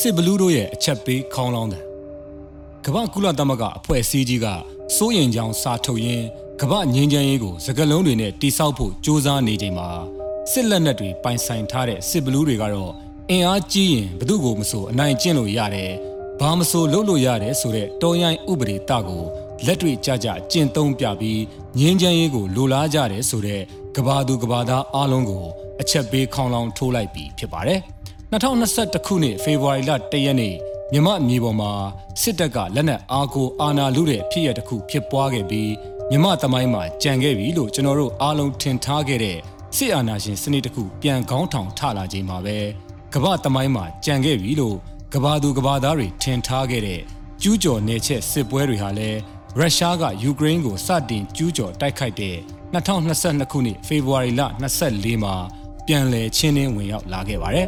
စစ်ဘလူးတို့ရဲ့အချက်ပေးခေါင်းလောင်းတယ်ကမ္ဘာကုလသမဂ္ဂအဖွဲ့အစည်းကြီးကစိုးရင်ကြောင်စာထုတ်ရင်းကမ္ဘာငြိမ်းချမ်းရေးကိုစကလုံးတွေနဲ့တိဆောက်ဖို့ကြိုးစားနေချိန်မှာစစ်လက်နက်တွေပိုင်ဆိုင်ထားတဲ့စစ်ဘလူးတွေကတော့အင်အားကြီးရင်ဘသူ့ကိုမဆိုအနိုင်ကျင့်လို့ရတယ်ဘာမဆိုလုပ်လို့ရတယ်ဆိုတဲ့တော်ရိုင်းဥပဒေတကို လက်တွေ့ကြကြကျင့်သုံးပြပြီးငြင်းချမ်းရေးကိုလိုလားကြတယ်ဆိုတဲ့ကဘာသူကဘာသားအားလုံးကိုအချက်ပေးခေါင်းလောင်းထိုးလိုက်ပြီးဖြစ်ပါတယ်2021ခုနှစ်ဖေဖော်ဝါရီလ1ရက်နေ့မြမအမျိုးပေါ်မှာစစ်တပ်ကလက်နက်အားကိုအာဏာလုတဲ့ဖြစ်ရတစ်ခုဖြစ်ပွားခဲ့ပြီးမြမသမိုင်းမှာကြံခဲ့ပြီလို့ကျွန်တော်တို့အားလုံးထင်ထားခဲ့တဲ့စစ်အာဏာရှင်စနစ်တစ်ခုပြန်ကောင်းထောင်ထလာချိန်မှာပဲကမ္ဘာသမိုင်းမှာကြံခဲ့ပြီလို့ကဘာသူကဘာသားတွေထင်ထားခဲ့တဲ့ကျူးကျော်နေချက်စစ်ပွဲတွေဟာလည်း ရုရှားကယူကရိန်းကိုစတင်ကျူးကျော်တိုက်ခိုက်တဲ့2022ခုနှစ်ဖေဖော်ဝါရီလ24မှာပြန်လည်ချင်းနှင်းဝင်ရောက်လာခဲ့ပါတယ်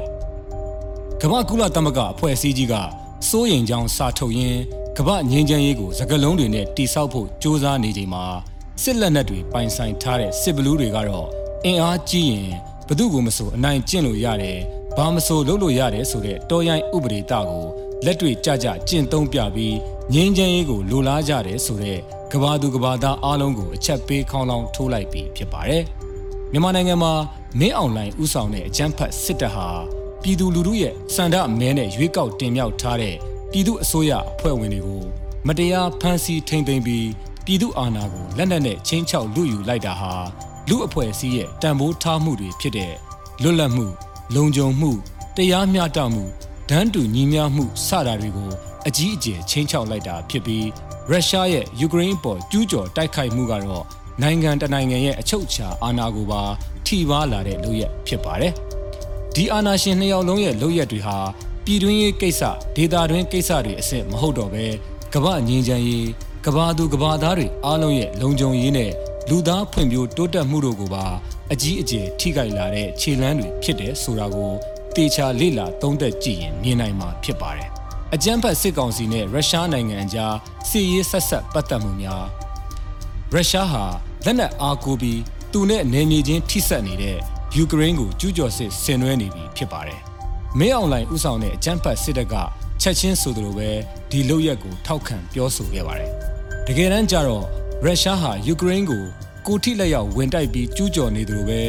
။ကမ္ဘာကုလသမဂ္ဂအဖွဲ့အစည်းကြီးကစိုးရိမ်ကြောင်းစာထုတ်ရင်းကမ္ဘာငြိမ်းချမ်းရေးကိုစကလုံးတွေနဲ့တိစောက်ဖို့ကြိုးစားနေချိန်မှာစစ်လက်နက်တွေပိုင်ဆိုင်ထားတဲ့စစ်ဘလူးတွေကတော့အင်အားကြီးရင်ဘသူ့ကိုမဆိုအနိုင်ကျင့်လို့ရတယ်ဘာမဆိုလုပ်လို့ရတယ်ဆိုတဲ့တော်ရိုင်းဥပဒေတကိုလက်တွေ့ကြကြကျင့်သုံးပြပြီး ငြင်းချမ်းရေးကိုလိုလားကြတယ်ဆိုတဲ့ကဘာသူကဘာသားအားလုံးကိုအချက်ပေးခေါင်းလောင်းထိုးလိုက်ပြီးဖြစ်ပါတယ်မြန်မာနိုင်ငံမှာမင်းအောင်လှိုင်ဥဆောင်တဲ့အကြမ်းဖက်စစ်တပ်ဟာပြည်သူလူထုရဲ့စန္ဒမဲနဲ့ရွေးကောက်တင်မြှောက်ထားတဲ့ပြည်သူအစိုးရအဖွဲ့ဝင်တွေကိုမတရားဖမ်းဆီးထိန်သိမ်းပြီးပြည်သူအာဏာကိုလက်နက်နဲ့ချင်းချောက်လူယူလိုက်တာဟာလူအဖွဲ့အစည်းရဲ့တန်ဖိုးထားမှုတွေဖြစ်တဲ့လွတ်လပ်မှု လုံခြုံမှုတရားမျှတမှုဒန်းတူညီမျှမှုစတာတွေကိုအကြီးအကျယ်ချင်းချောက်လိုက်တာဖြစ်ပြီးရုရှားရဲ့ယူကရိန်းပေါ်ကျူးကျော်တိုက်ခိုက်မှုကတော့နိုင်ငံတနိုင်ငံရဲ့အချုပ်အခြာအာဏာကိုပါထိပါလာတဲ့လုပ်ရက်ဖြစ်ပါတယ်။ဒီအာဏာရှင်နှစ်ယောက်လုံးရဲ့လုပ်ရက်တွေဟာပြည်တွင်းရေးကိစ္စဒေသတွင်းကိစ္စတွေအဆင့်မဟုတ်တော့ဘဲကမ္ဘာငြိမ်းချမ်းရေးကမ္ဘာသူကမ္ဘာသားတွေအားလုံးရဲ့လုံခြုံရေးနဲ့လူသားဖွံ့ဖြိုးတိုးတက်မှုတို့ကိုပါအကြီးအကျယ်ထိခိုက်လာတဲ့ခြေလှမ်းတွေဖြစ်တယ်ဆိုတာကိုတေချာလေ့လာသုံးသပ်ကြည့်ရင်မြင်နိုင်မှာဖြစ်ပါတယ်။ အကြမ်းဖက်စစ်ကောင်စီနဲ့ရုရှားနိုင်ငံအကြားစစ်ရေးဆက်ဆက်ပတ်သက်မှုများရုရှားဟာလက်နက်အားကိုးပြီးသူနဲ့နေမြေချင်းထိစပ်နေတဲ့ယူကရိန်းကိုကျူးကျော်စစ်ဆင်နွှဲနေပြီဖြစ်ပါတယ်။မင်းအောင်လှိုင်ဥဆောင်တဲ့အကြမ်းဖက်စစ်တပ်ကချက်ချင်းဆိုသလိုပဲဒီလုပ်ရက်ကိုထောက်ခံပြောဆိုခဲ့ပါတယ်။တကယ်တမ်းကျတော့ရုရှားဟာယူကရိန်းကိုကိုထိလက်ရောက်ဝင်တိုက်ပြီးကျူးကျော်နေသလိုပဲ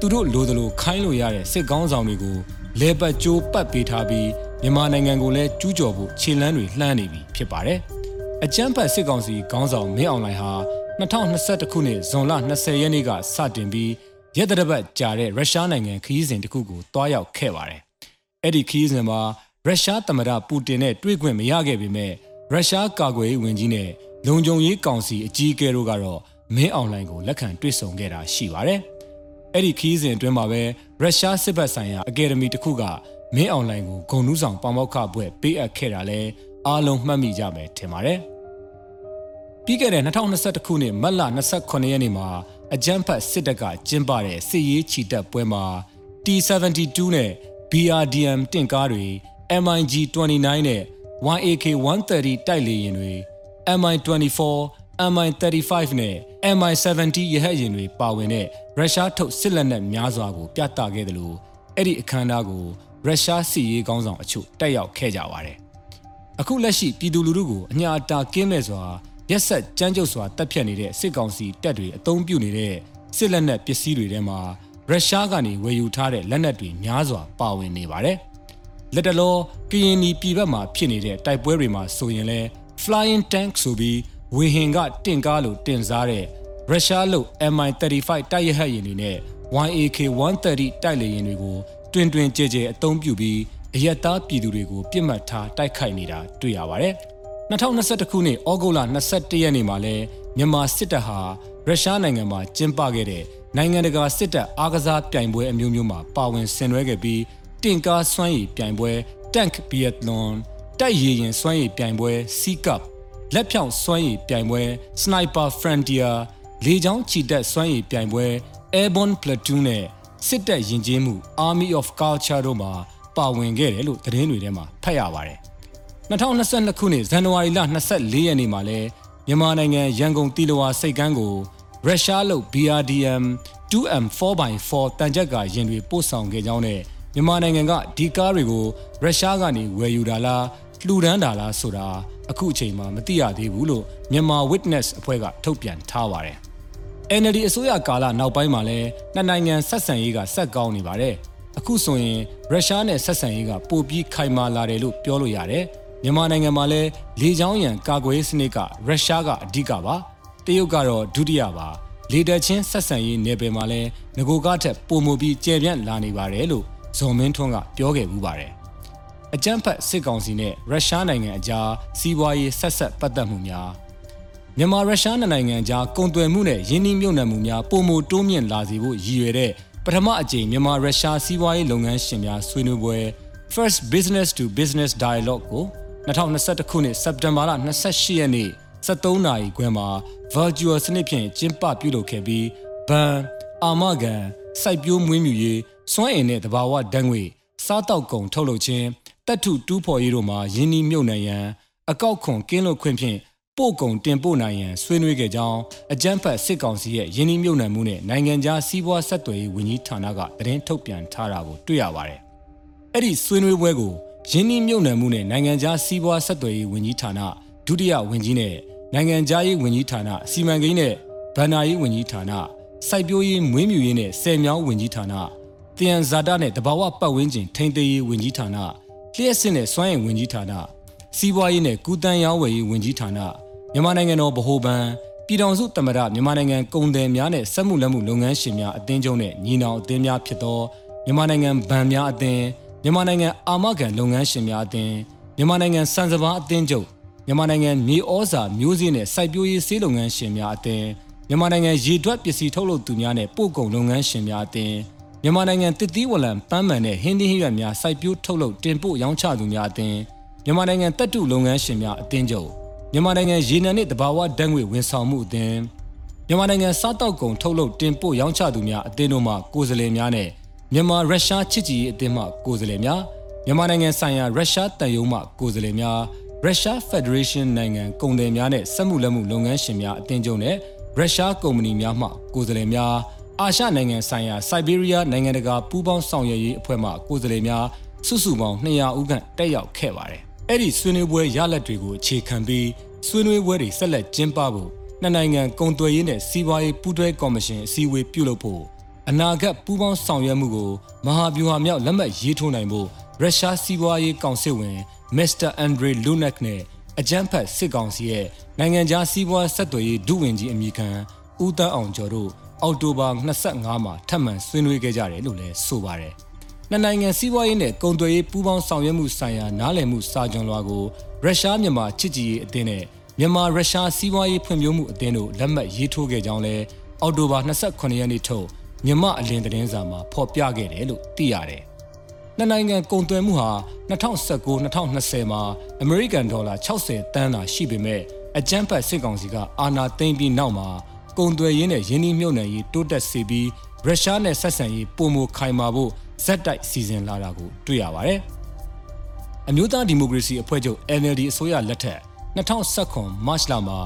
သူတို့လိုသလိုခိုင်းလို့ရတဲ့စစ်ကောင်းဆောင်တွေကိုလဲပတ်ကြိုးပတ်ပေးထားပြီး မြန်မာနိုင်ငံကိုလည်းကျူးကျော်ဖို့ခြေလှမ်းတွေလှမ်းနေပြီဖြစ်ပါတယ်။အကြမ်းဖက်စစ်ကောင်စီခေါင်းဆောင်မင်းအောင်လှိုင်ဟာ2021ခုနှစ်ဇွန်လ20ရက်နေ့ကစတင်ပြီးရက်တပတ်ကြာတဲ့ရုရှားနိုင်ငံခရီးစဉ်တစ်ခုကိုတွားရောက်ခဲ့ပါတယ်။အဲ့ဒီခရီးစဉ်မှာရုရှားသမ္မတပူတင်နဲ့တွေ့ခွင့်မရခဲ့ပေမဲ့ရုရှားကာကွယ်ရေးဝန်ကြီးနဲ့လုံခြုံရေးကောင်စီအကြီးအကဲတို့ကတော့မင်းအောင်လှိုင်ကိုလက်ခံတွေ့ဆုံခဲ့တာရှိပါတယ်။အဲ့ဒီခီးစဉ်အတွင်းမှာပဲရုရှားစစ်ဘက်ဆိုင်ရာအကယ်ဒမီတစ်ခုက မင်းအောင်လှိုင်ကိုဂုံနူးဆောင်ပေါမောက်ခဘွဲ့ပေးအပ်ခဲ့တာလဲအားလုံးမှတ်မိကြမယ်ထင်ပါတယ်။ပြီးခဲ့တဲ့2021ခုနှစ်မတ်လ28ရက်နေ့မှာအကြမ်းဖက်စစ်တပ်ကကျင်းပတဲ့စစ်ရေးချီတက်ပွဲမှာ T72 နဲ့ BRDM တင့်ကားတွေ MiG 29နဲ့ 1AK 130တိုက်လေယာဉ်တွေ MI24 MI35 နဲ့ MI70 ရဟတ်ယာဉ်တွေပါဝင်တဲ့ရုရှားထုတ်စစ်လက်နက်များစွာကိုပြသခဲ့တယ်လို့အဲ့ဒီအခမ်းအနားကို ရုရှားစစ်ရေးကောင်းဆောင်အချို့တက်ရောက်ခဲ့ကြပါတယ်။အခုလက်ရှိပြည်သူလူထုကိုအညာအတာကင်းမဲ့စွာရက်ဆက်ကြမ်းကြုတ်စွာတပ်ဖြတ်နေတဲ့စစ်ကောင်စီတပ်တွေအုံပြုနေတဲ့စစ်လက်နက်ပစ္စည်းတွေထဲမှာရုရှားကနေဝယ်ယူထားတဲ့လက်နက်တွေများစွာပါဝင်နေပါတယ်။လက်တလောကရင်နီပြည်ဘက်မှာဖြစ်နေတဲ့တိုက်ပွဲတွေမှာဆိုရင်လဲ flying tank ဆိုပြီးဝေဟင်ကတင့်ကားလို့တင်စားတဲ့ရုရှားလို့ MI35 တိုက်ရဟတ်ယာဉ်တွေနဲ့ YAK 130 တိုက်လေယာဉ်တွေကို တွင်တွင်ကြဲကြဲအသုံးပြုပြီးအယက်သားပြည်သူတွေကိုပြစ်မှတ်ထားတိုက်ခိုက်နေတာတွေ့ရပါတယ်။2021ခုနှစ်ဩဂုတ်လ21ရက်နေ့မှာလဲမြန်မာစစ်တပ်ဟာရုရှားနိုင်ငံမှာကျင်းပခဲ့တဲ့နိုင်ငံတကာစစ်တပ်အားကစားပြိုင်ပွဲအမျိုးမျိုးမှာပါဝင်ဆင်နွှဲခဲ့ပြီးတင့်ကားစွမ်းရည်ပြိုင်ပွဲ Tank Biathlon တိုက်ရည်ရင်စွမ်းရည်ပြိုင်ပွဲ Sea Cup လက်ဖြောင့်စွမ်းရည်ပြိုင်ပွဲ Sniper Frontier လေကြောင်းချီတက်စွမ်းရည်ပြိုင်ပွဲ Airborne Platoon နဲ့ စစ်တပ်ယဉ်ကျေးမှု Army of Culture တို့မှာပါဝင်ခဲ့တယ်လို့သတင်းတွေထဲမှာဖတ်ရပါတယ်။2022ခုနှစ်ဇန်နဝါရီလ24ရက်နေ့မှာလဲမြန်မာနိုင်ငံရန်ကုန်တီလဝါစိတ်ကမ်းကိုရုရှားလုပ် BRDM 2M4x4 တန်ကြက်ကရင်တွေပို့ဆောင်ခဲ့ကြောင်းနဲ့မြန်မာနိုင်ငံကဒီကားတွေကိုရုရှားကနေဝယ်ယူတာလားလှူဒန်းတာလားဆိုတာအခုအချိန်မှမသိရသေးဘူးလို့မြန်မာ Witness အဖွဲ့ကထုတ်ပြန်ထားပါတယ်။ NLD အစိုးရကာလနောက်ပိုင်းမှာလည်းနှစ်နိုင်ငံဆက်ဆံရေးကဆက်ကောင်းနေပါတယ်။အခုဆိုရင်ရုရှားနဲ့ဆက်ဆံရေးကပိုပြီးခိုင်မာလာတယ်လို့ပြောလို့ရတယ်။မြန်မာနိုင်ငံမှာလည်းလေကြောင်းရန်ကာကွယ်ရေးစနစ်ကရုရှားကအဓိကပါ။တရုတ်ကတော့ဒုတိယပါ။လေတပ်ချင်းဆက်ဆံရေးနယ်ပယ်မှာလည်းငကိုကထက်ပိုမိုပြီးကျယ်ပြန့်လာနေပါတယ်လို့ဇော်မင်းထွန်းကပြောခဲ့မှုပါတယ်။အကြမ်းဖက်စစ်ကောင်စီနဲ့ရုရှားနိုင်ငံအကြားစီးပွားရေးဆက်ဆက်ပတ်သက်မှုများ မြန်မာရုရှားနိုင်ငံကြားကုန်သွယ်မှုနဲ့ယင်းနှိမ့်မြုပ်နှံမှုများပုံမတိုးမြင့်လာစေဖို့ရည်ရွယ်တဲ့ပထမအကြိမ်မြန်မာရုရှားစီးပွားရေးလုပ်ငန်းရှင်များဆွေးနွေးပွဲ First Business to Business Dialogue ကို2021ခုနှစ်စက်တင်ဘာလ28ရက်နေ့73နာရီခွဲမှာ virtual စနစ်ဖြင့်ကျင်းပပြုလုပ်ခဲ့ပြီးဘန်အာမကန်စိုက်ပျိုးမွေးမြူရေးစွမ်းအင်နဲ့တဘာဝဓာတ်ငွေစားတောက်ကုန်ထုတ်လုပ်ခြင်းတက်ထုတူးဖော်ရေးတို့မှာယင်းနှီးမြုပ်နှံရန်အကောက်ခွန်ကင်းလွတ်ခွင့်ဖြင့် ပို့ကုန်တင်ပို့နိုင်ရန်ဆွေးနွေးခဲ့ကြောင်းအကြမ်းဖက်စစ်ကောင်စီရဲ့ယင်းနှီးမြုပ်နှံမှုနဲ့နိုင်ငံခြားစီးပွားဆက်သွယ်ရေးဝန်ကြီးဌာနကသတင်းထုတ်ပြန်ထားတာကိုတွေ့ရပါတယ်။အဲ့ဒီဆွေးနွေးပွဲကိုယင်းနှီးမြုပ်နှံမှုနဲ့နိုင်ငံခြားစီးပွားဆက်သွယ်ရေးဝန်ကြီးဌာနဒုတိယဝန်ကြီးနဲ့နိုင်ငံခြားရေးဝန်ကြီးဌာနစီမံကိန်းနဲ့ဗဏ္ဍာရေးဝန်ကြီးဌာနစိုက်ပျိုးရေးမွေးမြူရေးနဲ့ဆယ်မြောင်းဝန်ကြီးဌာနတယံဇာတာနဲ့တဘာဝပတ်ဝန်းကျင်ထိန်းသိမ်းရေးဝန်ကြီးဌာနလျှက်စစ်နဲ့စွမ်းအင်ဝန်ကြီးဌာနစီးပွားရေးနဲ့ကုသန်းရောင်းဝယ်ရေးဝန်ကြီးဌာန မြန်မာနိုင်ငံတော်ဗဟိုဘဏ်ပြည်ထောင်စုသမ္မတမြန်မာနိုင်ငံကုန်သည်များနဲ့စက်မှုလက်မှုလုပ်ငန်းရှင်များအသင်းချုပ်နဲ့ညီနောင်အသင်းများဖြစ်သောမြန်မာနိုင်ငံဗန်များအသင်းမြန်မာနိုင်ငံအာမခံလုပ်ငန်းရှင်များအသင်းမြန်မာနိုင်ငံစံစဘာအသင်းချုပ်မြန်မာနိုင်ငံမြေဩဇာမျိုးစေ့နဲ့စိုက်ပျိုးရေးဆေးလုပ်ငန်းရှင်များအသင်းမြန်မာနိုင်ငံရေတွက်ပစ္စည်းထုတ်လုပ်သူများနဲ့ပို့ကုန်လုပ်ငန်းရှင်များအသင်းမြန်မာနိုင်ငံတစ်သီးဝလံပန်းမှန်နဲ့ဟင်းသီးဟင်းရွက်များစိုက်ပျိုးထုတ်လုပ်တင်ပို့ရောင်းချသူများအသင်းမြန်မာနိုင်ငံတပ်တုလုပ်ငန်းရှင်များအသင်းချုပ် မြန်မာနိုင်ငံရေနံနှင့်တဘာဝဓာတ်ငွေဝန်ဆောင်မှုအသင်းမြန်မာနိုင်ငံစားတောက်ကုန်ထုတ်လုပ်တင်ပို့ရောင်းချသူများအသင်းတို့မှကိုယ်စားလှယ်များနဲ့မြန်မာရုရှားချစ်ကြည်ရေးအသင်းမှကိုယ်စားလှယ်များမြန်မာနိုင်ငံဆိုင်ရာရုရှားတန်ယုံမှကိုယ်စားလှယ်များရုရှားဖက်ဒရေးရှင်းနိုင်ငံကုန်သည်များနဲ့စက်မှုလက်မှုလုပ်ငန်းရှင်များအသင်းချုပ်နဲ့ရုရှားကုမ္ပဏီများမှကိုယ်စားလှယ်များအာရှနိုင်ငံဆိုင်ရာစိုက်ဘေးရီးယားနိုင်ငံတကာပူးပေါင်းဆောင်ရွက်ရေးအဖွဲ့မှကိုယ်စားလှယ်များစုစုပေါင်း200ဦးခန့်တက်ရောက်ခဲ့ပါတယ်။ အဲ့ဒီဆွေးနွေးပွဲရလဒ်တွေကိုအခြေခံပြီးဆွေးနွေးပွဲတွေဆက်လက်ကျင်းပဖို့နှစ်နိုင်ငံကုန်သွယ်ရေးနဲ့စီးပွားရေးပူးတွဲကော်မရှင်အစည်းအဝေးပြုလုပ်ဖို့အနာဂတ်ပူးပေါင်းဆောင်ရွက်မှုကိုမဟာဗျူဟာမြောက်လက်မှတ်ရေးထိုးနိုင်ဖို့ရုရှားစီးပွားရေးကောင်စစ်ဝင်မစ္စတာအန်ဒရီလူနက်နဲ့အကြမ်းဖက်စစ်ကောင်စီရဲ့နိုင်ငံခြားစီးပွားဆက်သွယ်ရေးဒုဝန်ကြီးအမိခံဦးတန်းအောင်ကျော်တို့အောက်တိုဘာ25မှာထပ်မံဆွေးနွေးခဲ့ကြတယ်လို့လည်းဆိုပါတယ်။ နှစ်နိုင်ငံစီးပွားရေးနဲ့ကုန်သွယ်ရေးပူးပေါင်းဆောင်ရွက်မှုဆိုင်ရာနားလည်မှုစာချုပ်လွှာကိုရုရှားမြန်မာချစ်ကြည်ရေးအသင်းနဲ့မြန်မာရုရှားစီးပွားရေးဖွံ့ဖြိုးမှုအသင်းတို့လက်မှတ်ရေးထိုးခဲ့ကြောင်းလည်းအောက်တိုဘာ28ရက်နေ့ထုတ်မြန်မာအလင်းသတင်းစာမှာဖော်ပြခဲ့တယ်လို့သိရတယ်။နှစ်နိုင်ငံကုန်သွယ်မှုဟာ2019-2020မှာအမေရိကန်ဒေါ်လာ60တန်းသာရှိပေမဲ့အကြမ်းဖက်စစ်ကောင်စီကအာဏာသိမ်းပြီးနောက်မှာကုန်သွယ်ရေးနဲ့ယင်းနှိမ့်မြုပ်နှံရေးတိုးတက်စေပြီးရုရှားနဲ့ဆက်ဆံရေးပုံမခိုင်မာဖို့ ဇက်တိုက်စီစဉ်လာတာကိုတွေ့ရပါတယ်။အမျိုးသားဒီမိုကရေစီအဖွဲ့ချုပ် NLD အစိုးရလက်ထက်2019မတ်လမှာ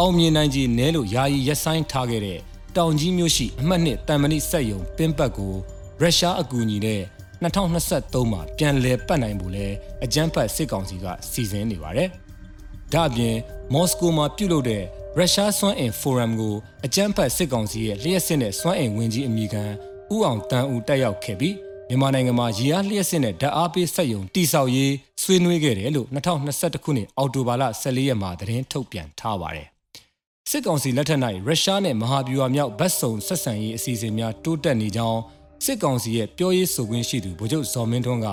အောင်မြင်နိုင်ကြီးနဲလို့ယာယီရက်ဆိုင်ထားခဲ့တဲ့တောင်ကြီးမြို့ရှိအမှတ်နှစ်တန်မဏိစက်ယုံပင်းပတ်ကိုရုရှားအကူအညီနဲ့2023မှာပြန်လည်ပတ်နိုင်ဖို့လဲအကြမ်းဖက်စစ်ကောင်စီကစီစဉ်နေပါတယ်။ဒါ့အပြင်မော်စကိုမှာပြုလုပ်တဲ့ရုရှားစွမ်းအင်ဖိုရမ်ကိုအကြမ်းဖက်စစ်ကောင်စီရဲ့လျှက်စစ်နဲ့စွမ်းအင်ဝင်ကြီးအမိခံဥအောင်တန်းဦးတက်ရောက်ခဲ့ပြီး မြန်မာနိုင်ငံမှာရေအားလျှက်စစ်နဲ့ဓာတ်အားပေးစက်ရုံတိစောက်ရေးဆွေးနွေးခဲ့တယ်လို့2021ခုနှစ်အောက်တိုဘာလ14ရက်မှာသတင်းထုတ်ပြန်ထားပါတယ်။စစ်ကောင်စီလက်ထက်၌ရုရှားနဲ့မဟာဗျူဟာမြောက်ဗတ်စုံဆက်ဆံရေးအစီအစဉ်များတိုးတက်နေကြောင်းစစ်ကောင်စီရဲ့ပြောရေးဆိုခွင့်ရှိသူဗိုလ်ချုပ်ဇော်မင်းထွန်းက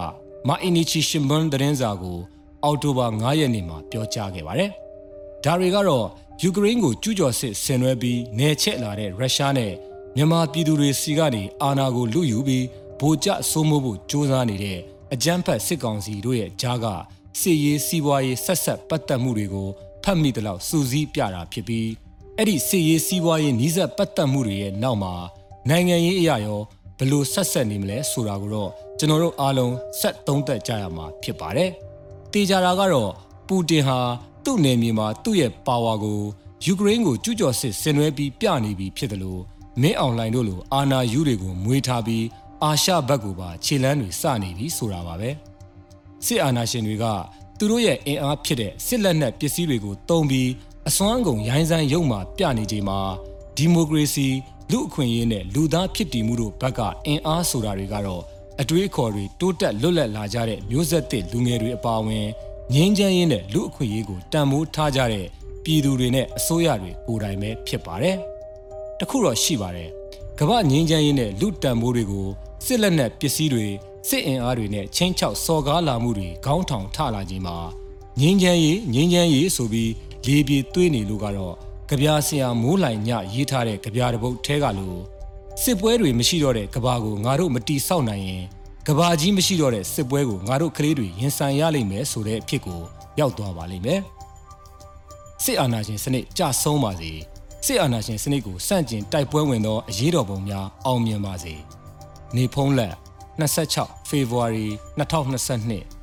မာအီနီချီရှင်ဘွန်သတင်းစာကိုအောက်တိုဘာ9ရက်နေ့မှာပြောကြားခဲ့ပါတယ်။ဒါတွေကတော့ယူကရိန်းကိုကျူးကျော်စစ်ဆင်နွှဲပြီးနယ်ချက်လာတဲ့ရုရှားနဲ့မြန်မာပြည်သူတွေစီကနေအာဏာကိုလူယူပြီး ဗိုလ်ကျစိုးမိုးဖို့ကြိုးစားနေတဲ့အကြမ်းဖက်စစ်ကောင်စီတို့ရဲ့ကြားကစစ်ရေးစီးပွားရေးဆက်ဆက်ပတ်သက်မှုတွေကိုဖတ်မိသလောက်စူးစီးပြတာဖြစ်ပြီးအဲ့ဒီစစ်ရေးစီးပွားရေးနှီးစပ်ပတ်သက်မှုတွေရဲ့နောက်မှာနိုင်ငံရေးအရာရောဘယ်လိုဆက်ဆက်နေမလဲဆိုတာကိုတော့ကျွန်တော်တို့အားလုံးဆက်သုံးသပ်ကြရမှာဖြစ်ပါတယ်။တေချာတာကတော့ပူတင်ဟာသူ့နယ်မြေမှာသူ့ရဲ့ပါဝါကိုယူကရိန်းကိုကျူးကျော်စစ်ဆင်နွှဲပြီးပြနေပြီးဖြစ်တယ်လို့မင်းအွန်လိုင်းတို့လိုအာနာယူတွေကိုမွေးထားပြီး အာရှဘက်ကိုပါခြေလန်းတွေစနေပြီဆိုတာပါပဲစစ်အာဏာရှင်တွေကသူတို့ရဲ့အင်အားဖြစ်တဲ့စစ်လက်နက်ပစ္စည်းတွေကိုတုံးပြီးအစွမ်းကုန်ရိုင်းစိုင်းရုံမှပြနေချိန်မှာဒီမိုကရေစီလူအခွင့်အရေးနဲ့လူသားဖြစ်တည်မှုတို့ဘက်ကအင်အားဆိုတာတွေကတော့အတွေးအခေါ်တွေတိုးတက်လွတ်လပ်လာကြတဲ့မျိုးဆက်သစ်လူငယ်တွေအပါအဝင်ငင်းချမ်းရင်းနဲ့လူအခွင့်အရေးကိုတန်ဖိုးထားကြတဲ့ပြည်သူတွေနဲ့အစိုးရတွေကိုယ်တိုင်ပဲဖြစ်ပါတယ်။တခုတော့ရှိပါတယ်။ကမ္ဘာငင်းချမ်းရင်းနဲ့လူတန်ဖိုးတွေကို စစ်လက်နက်ပစ္စည်းတွေစစ်အင်အားတွေနဲ့ချင်းချောက်စော်ကားလာမှုတွေခေါင်းထောင်ထလာခြင်းမှာငင်းချမ်းရေးငင်းချမ်းရေးဆိုပြီးလေပြေသွေးနေလို့ကတော့ကြပြာဆရာမိုးလိုင်ညရေးထားတဲ့ကြပြာတပုတ်ထဲကလို့စစ်ပွဲတွေမရှိတော့တဲ့ကဘာကိုငါတို့မတီဆောက်နိုင်ရင်ကဘာကြီးမရှိတော့တဲ့စစ်ပွဲကိုငါတို့ကလေးတွေရင်ဆိုင်ရလိမ့်မယ်ဆိုတဲ့အဖြစ်ကိုရောက်သွားပါလိမ့်မယ်စစ်အာဏာရှင်စနစ်ကြဆုံးပါစေစစ်အာဏာရှင်စနစ်ကိုစန့်ကျင်တိုက်ပွဲဝင်သောအရေးတော်ပုံများအောင်မြင်ပါစေ နေဖုံးလက်26ဖေဖော်ဝါရီ2022